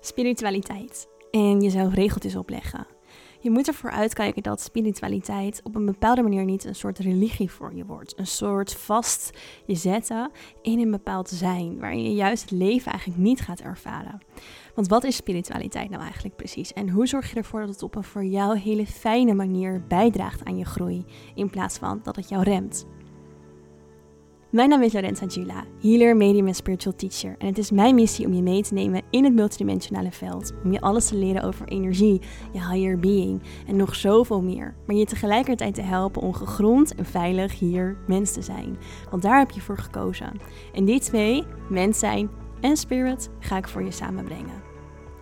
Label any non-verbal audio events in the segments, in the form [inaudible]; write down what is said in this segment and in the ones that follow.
Spiritualiteit en jezelf regeltjes opleggen. Je moet ervoor uitkijken dat spiritualiteit op een bepaalde manier niet een soort religie voor je wordt. Een soort vast je zetten in een bepaald zijn, waarin je juist het leven eigenlijk niet gaat ervaren. Want wat is spiritualiteit nou eigenlijk precies? En hoe zorg je ervoor dat het op een voor jou hele fijne manier bijdraagt aan je groei, in plaats van dat het jou remt? Mijn naam is Lorenza Gila, healer, medium en spiritual teacher. En het is mijn missie om je mee te nemen in het multidimensionale veld. Om je alles te leren over energie, je higher being en nog zoveel meer. Maar je tegelijkertijd te helpen om gegrond en veilig hier mens te zijn. Want daar heb je voor gekozen. En die twee, mens zijn en spirit, ga ik voor je samenbrengen.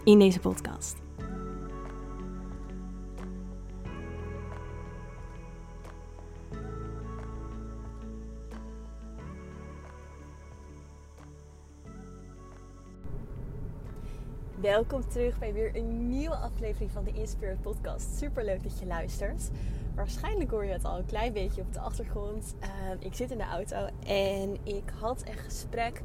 In deze podcast. Welkom terug bij weer een nieuwe aflevering van de Inspirit Podcast. Super leuk dat je luistert. Waarschijnlijk hoor je het al een klein beetje op de achtergrond. Ehm, ik zit in de auto en ik had een gesprek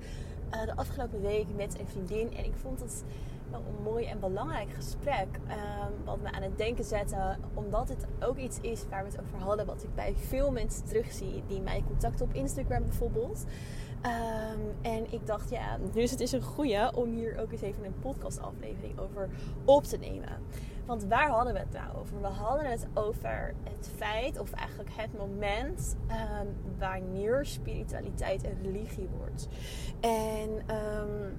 uh, de afgelopen week met een vriendin. En ik vond het wel een mooi en belangrijk gesprek. Um, wat me aan het denken zette. Omdat het ook iets is waar we het over hadden. Wat ik bij veel mensen terugzie. Die mij contacten op Instagram bijvoorbeeld. Um, en ik dacht, ja, dus het is een goede om hier ook eens even een podcastaflevering over op te nemen. Want waar hadden we het nou over? We hadden het over het feit, of eigenlijk het moment, um, wanneer spiritualiteit een religie wordt. En um,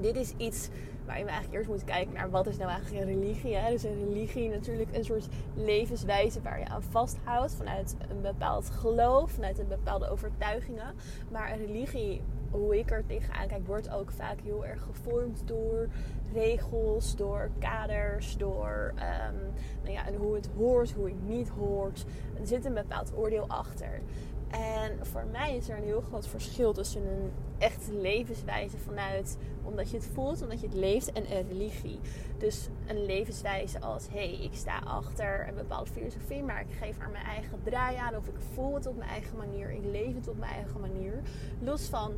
dit is iets waarin we eigenlijk eerst moeten kijken naar wat is nou eigenlijk een religie. Hè? Dus een religie natuurlijk een soort levenswijze waar je aan vasthoudt vanuit een bepaald geloof, vanuit een bepaalde overtuigingen. Maar een religie, hoe ik er tegenaan kijk, wordt ook vaak heel erg gevormd door regels, door kaders, door um, nou ja, en hoe het hoort, hoe het niet hoort. Er zit een bepaald oordeel achter. En voor mij is er een heel groot verschil tussen een echte levenswijze vanuit omdat je het voelt, omdat je het leeft en een religie. Dus een levenswijze als hé, hey, ik sta achter een bepaalde filosofie, maar ik geef er mijn eigen draai aan of ik voel het op mijn eigen manier, ik leef het op mijn eigen manier. Los van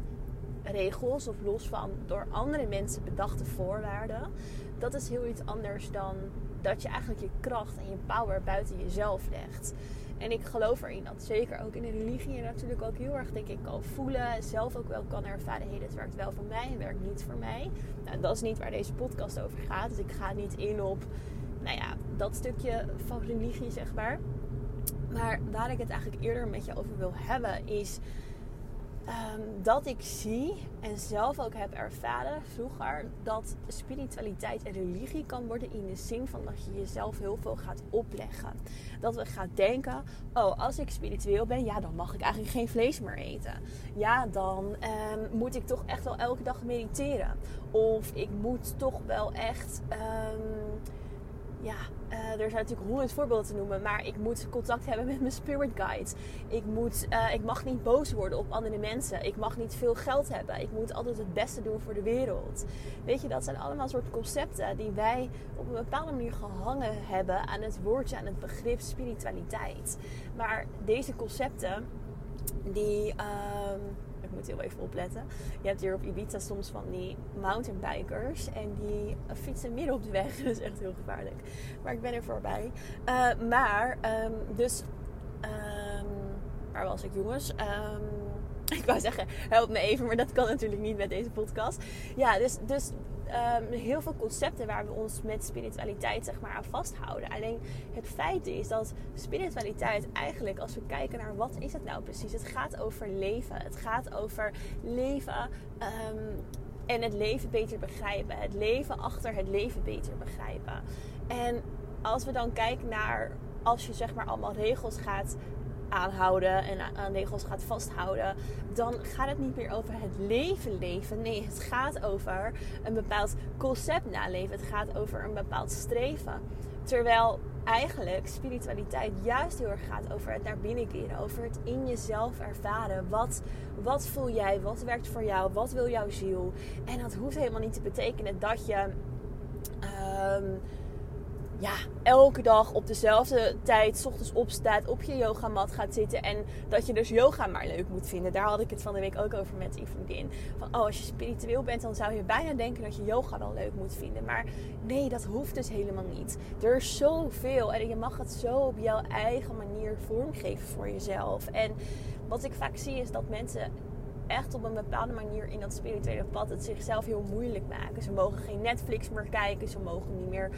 regels of los van door andere mensen bedachte voorwaarden. Dat is heel iets anders dan dat je eigenlijk je kracht en je power buiten jezelf legt. En ik geloof erin dat zeker ook in de religie je natuurlijk ook heel erg denk ik kan voelen. Zelf ook wel kan ervaren, hey, werkt wel voor mij en werkt niet voor mij. Nou, dat is niet waar deze podcast over gaat. Dus ik ga niet in op, nou ja, dat stukje van religie zeg maar. Maar waar ik het eigenlijk eerder met je over wil hebben is um, dat ik zie en zelf ook heb ervaren vroeger dat spiritualiteit en religie kan worden in de zin van dat je jezelf heel veel gaat opleggen. Dat we gaan denken: oh, als ik spiritueel ben, ja, dan mag ik eigenlijk geen vlees meer eten. Ja, dan um, moet ik toch echt wel elke dag mediteren. Of ik moet toch wel echt. Um, ja, uh, er zijn natuurlijk honderd voorbeelden te noemen, maar ik moet contact hebben met mijn spirit guide. Ik, moet, uh, ik mag niet boos worden op andere mensen. Ik mag niet veel geld hebben. Ik moet altijd het beste doen voor de wereld. Weet je, dat zijn allemaal soort concepten die wij op een bepaalde manier gehangen hebben aan het woordje, aan het begrip spiritualiteit. Maar deze concepten, die. Ik moet heel even opletten. Je hebt hier op Ibiza soms van die mountainbikers. En die fietsen midden op de weg. [laughs] Dat is echt heel gevaarlijk. Maar ik ben er voorbij. Uh, maar, um, dus... Um, waar was ik jongens? Um, [laughs] ik wou zeggen, help me even, maar dat kan natuurlijk niet met deze podcast. Ja, dus, dus um, heel veel concepten waar we ons met spiritualiteit zeg maar, aan vasthouden. Alleen het feit is dat spiritualiteit eigenlijk, als we kijken naar wat is het nou precies, het gaat over leven. Het gaat over leven um, en het leven beter begrijpen. Het leven achter het leven beter begrijpen. En als we dan kijken naar als je zeg maar allemaal regels gaat aanhouden en aan regels gaat vasthouden, dan gaat het niet meer over het leven leven. Nee, het gaat over een bepaald concept naleven. Het gaat over een bepaald streven. Terwijl eigenlijk spiritualiteit juist heel erg gaat over het naar binnen keren, over het in jezelf ervaren. Wat, wat voel jij? Wat werkt voor jou? Wat wil jouw ziel? En dat hoeft helemaal niet te betekenen dat je. Um, ja, elke dag op dezelfde tijd, s ochtends opstaat, op je yogamat gaat zitten. En dat je dus yoga maar leuk moet vinden. Daar had ik het van de week ook over met vriendin. Van, oh, als je spiritueel bent, dan zou je bijna denken dat je yoga wel leuk moet vinden. Maar nee, dat hoeft dus helemaal niet. Er is zoveel en je mag het zo op jouw eigen manier vormgeven voor jezelf. En wat ik vaak zie is dat mensen echt op een bepaalde manier in dat spirituele pad het zichzelf heel moeilijk maken. Ze mogen geen Netflix meer kijken, ze mogen niet meer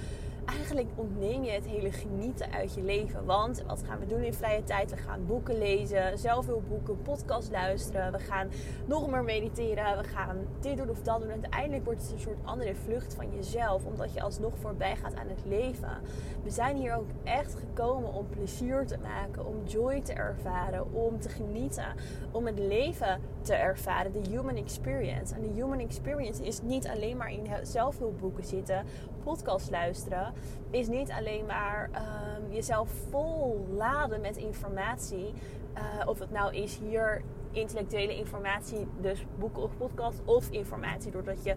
eigenlijk ontneem je het hele genieten uit je leven. Want wat gaan we doen in vrije tijd? We gaan boeken lezen, zelf veel boeken, podcast luisteren. We gaan nog meer mediteren. We gaan dit doen of dat doen. En uiteindelijk wordt het een soort andere vlucht van jezelf. Omdat je alsnog voorbij gaat aan het leven. We zijn hier ook echt gekomen om plezier te maken. Om joy te ervaren. Om te genieten. Om het leven te ervaren. De human experience. En de human experience is niet alleen maar in zelfhulpboeken zitten. Podcast luisteren is niet alleen maar um, jezelf vol laden met informatie. Uh, of het nou is hier intellectuele informatie, dus boeken of podcast, of informatie doordat je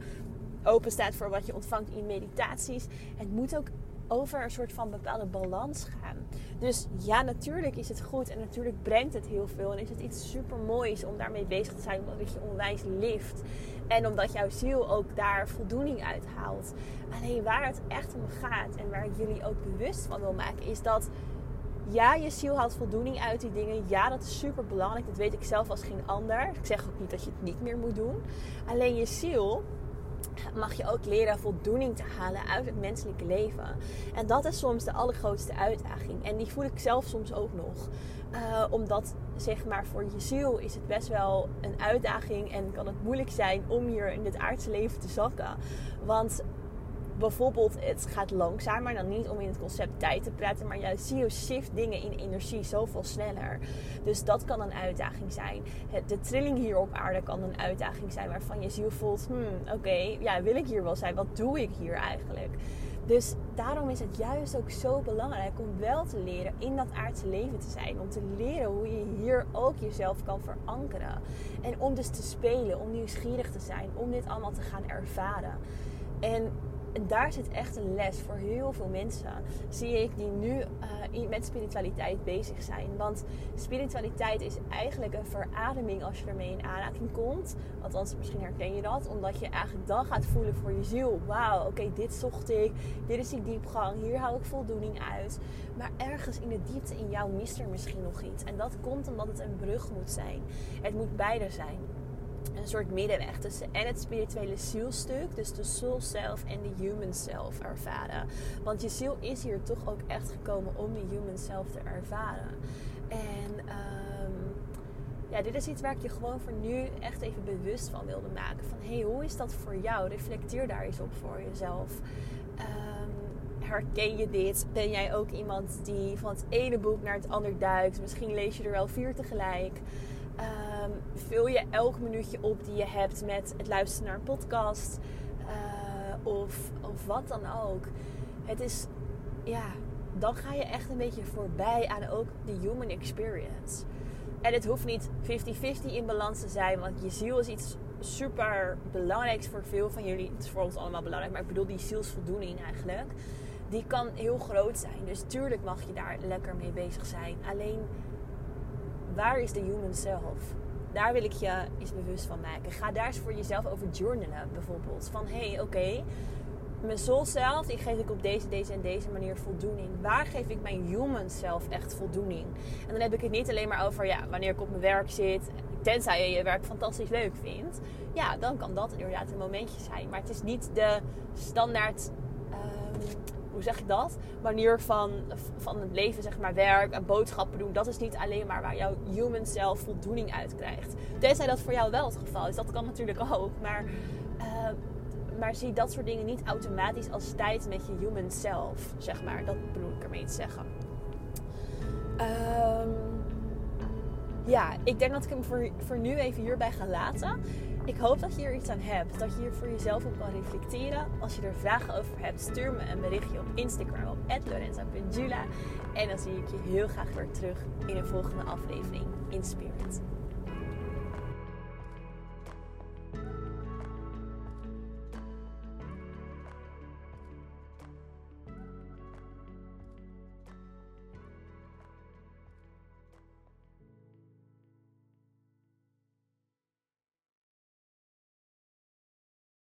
open staat voor wat je ontvangt in meditaties. Het moet ook over een soort van bepaalde balans gaan. Dus ja, natuurlijk is het goed en natuurlijk brengt het heel veel. En is het iets super moois om daarmee bezig te zijn, omdat je onwijs lift. En omdat jouw ziel ook daar voldoening uit haalt. Alleen waar het echt om gaat en waar ik jullie ook bewust van wil maken, is dat ja, je ziel haalt voldoening uit die dingen. Ja, dat is super belangrijk. Dat weet ik zelf als geen ander. Ik zeg ook niet dat je het niet meer moet doen. Alleen je ziel mag je ook leren voldoening te halen uit het menselijke leven. En dat is soms de allergrootste uitdaging. En die voel ik zelf soms ook nog. Uh, omdat, zeg maar, voor je ziel is het best wel een uitdaging en kan het moeilijk zijn om hier in het aardse leven te zakken. Want bijvoorbeeld, het gaat langzamer. Dan niet om in het concept tijd te praten, maar juist zie je shift dingen in energie zoveel sneller. Dus dat kan een uitdaging zijn. De trilling hier op aarde kan een uitdaging zijn waarvan je ziel voelt: hmm, oké, ja, wil ik hier wel zijn? Wat doe ik hier eigenlijk? Dus daarom is het juist ook zo belangrijk om wel te leren in dat aardse leven te zijn. Om te leren hoe je hier ook jezelf kan verankeren. En om dus te spelen, om nieuwsgierig te zijn, om dit allemaal te gaan ervaren. En en daar zit echt een les voor heel veel mensen, zie ik, die nu uh, met spiritualiteit bezig zijn. Want spiritualiteit is eigenlijk een verademing als je ermee in aanraking komt. Althans, misschien herken je dat, omdat je eigenlijk dan gaat voelen voor je ziel: wauw, oké, dit zocht ik, dit is die diepgang, hier haal ik voldoening uit. Maar ergens in de diepte in jou mist er misschien nog iets. En dat komt omdat het een brug moet zijn. Het moet beide zijn een soort middenweg tussen en het spirituele zielstuk, dus de soul self en de human self ervaren. Want je ziel is hier toch ook echt gekomen om de human self te ervaren. En um, ja, dit is iets waar ik je gewoon voor nu echt even bewust van wilde maken. Van hé, hey, hoe is dat voor jou? Reflecteer daar eens op voor jezelf. Um, herken je dit? Ben jij ook iemand die van het ene boek naar het ander duikt? Misschien lees je er wel vier tegelijk. Um, vul je elk minuutje op die je hebt met het luisteren naar een podcast uh, of, of wat dan ook. Het is, ja, dan ga je echt een beetje voorbij aan ook de human experience. En het hoeft niet 50-50 in balans te zijn, want je ziel is iets super belangrijks voor veel van jullie. Het is voor ons allemaal belangrijk, maar ik bedoel die zielsvoldoening eigenlijk. Die kan heel groot zijn. Dus tuurlijk mag je daar lekker mee bezig zijn. Alleen waar is de human self? Daar wil ik je eens bewust van maken. Ga daar eens voor jezelf over journalen bijvoorbeeld. Van hé, hey, oké, mijn soul self, die geef ik op deze, deze en deze manier voldoening. Waar geef ik mijn human self echt voldoening? En dan heb ik het niet alleen maar over ja, wanneer ik op mijn werk zit. Tenzij je je werk fantastisch leuk vindt. Ja, dan kan dat inderdaad een momentje zijn. Maar het is niet de standaard hoe zeg ik dat? Manier van, van het leven, zeg maar, werk en boodschappen doen. Dat is niet alleen maar waar jouw human self voldoening uit krijgt. Tenzij dat voor jou wel het geval is. Dat kan natuurlijk ook. Maar, uh, maar zie dat soort dingen niet automatisch als tijd met je human self, zeg maar. Dat bedoel ik ermee te zeggen. Um, ja, ik denk dat ik hem voor, voor nu even hierbij ga laten. Ik hoop dat je er iets aan hebt. Dat je hier voor jezelf op kan reflecteren. Als je er vragen over hebt, stuur me een berichtje op Instagram op lorenza.jula. En dan zie ik je heel graag weer terug in een volgende aflevering in Spirit.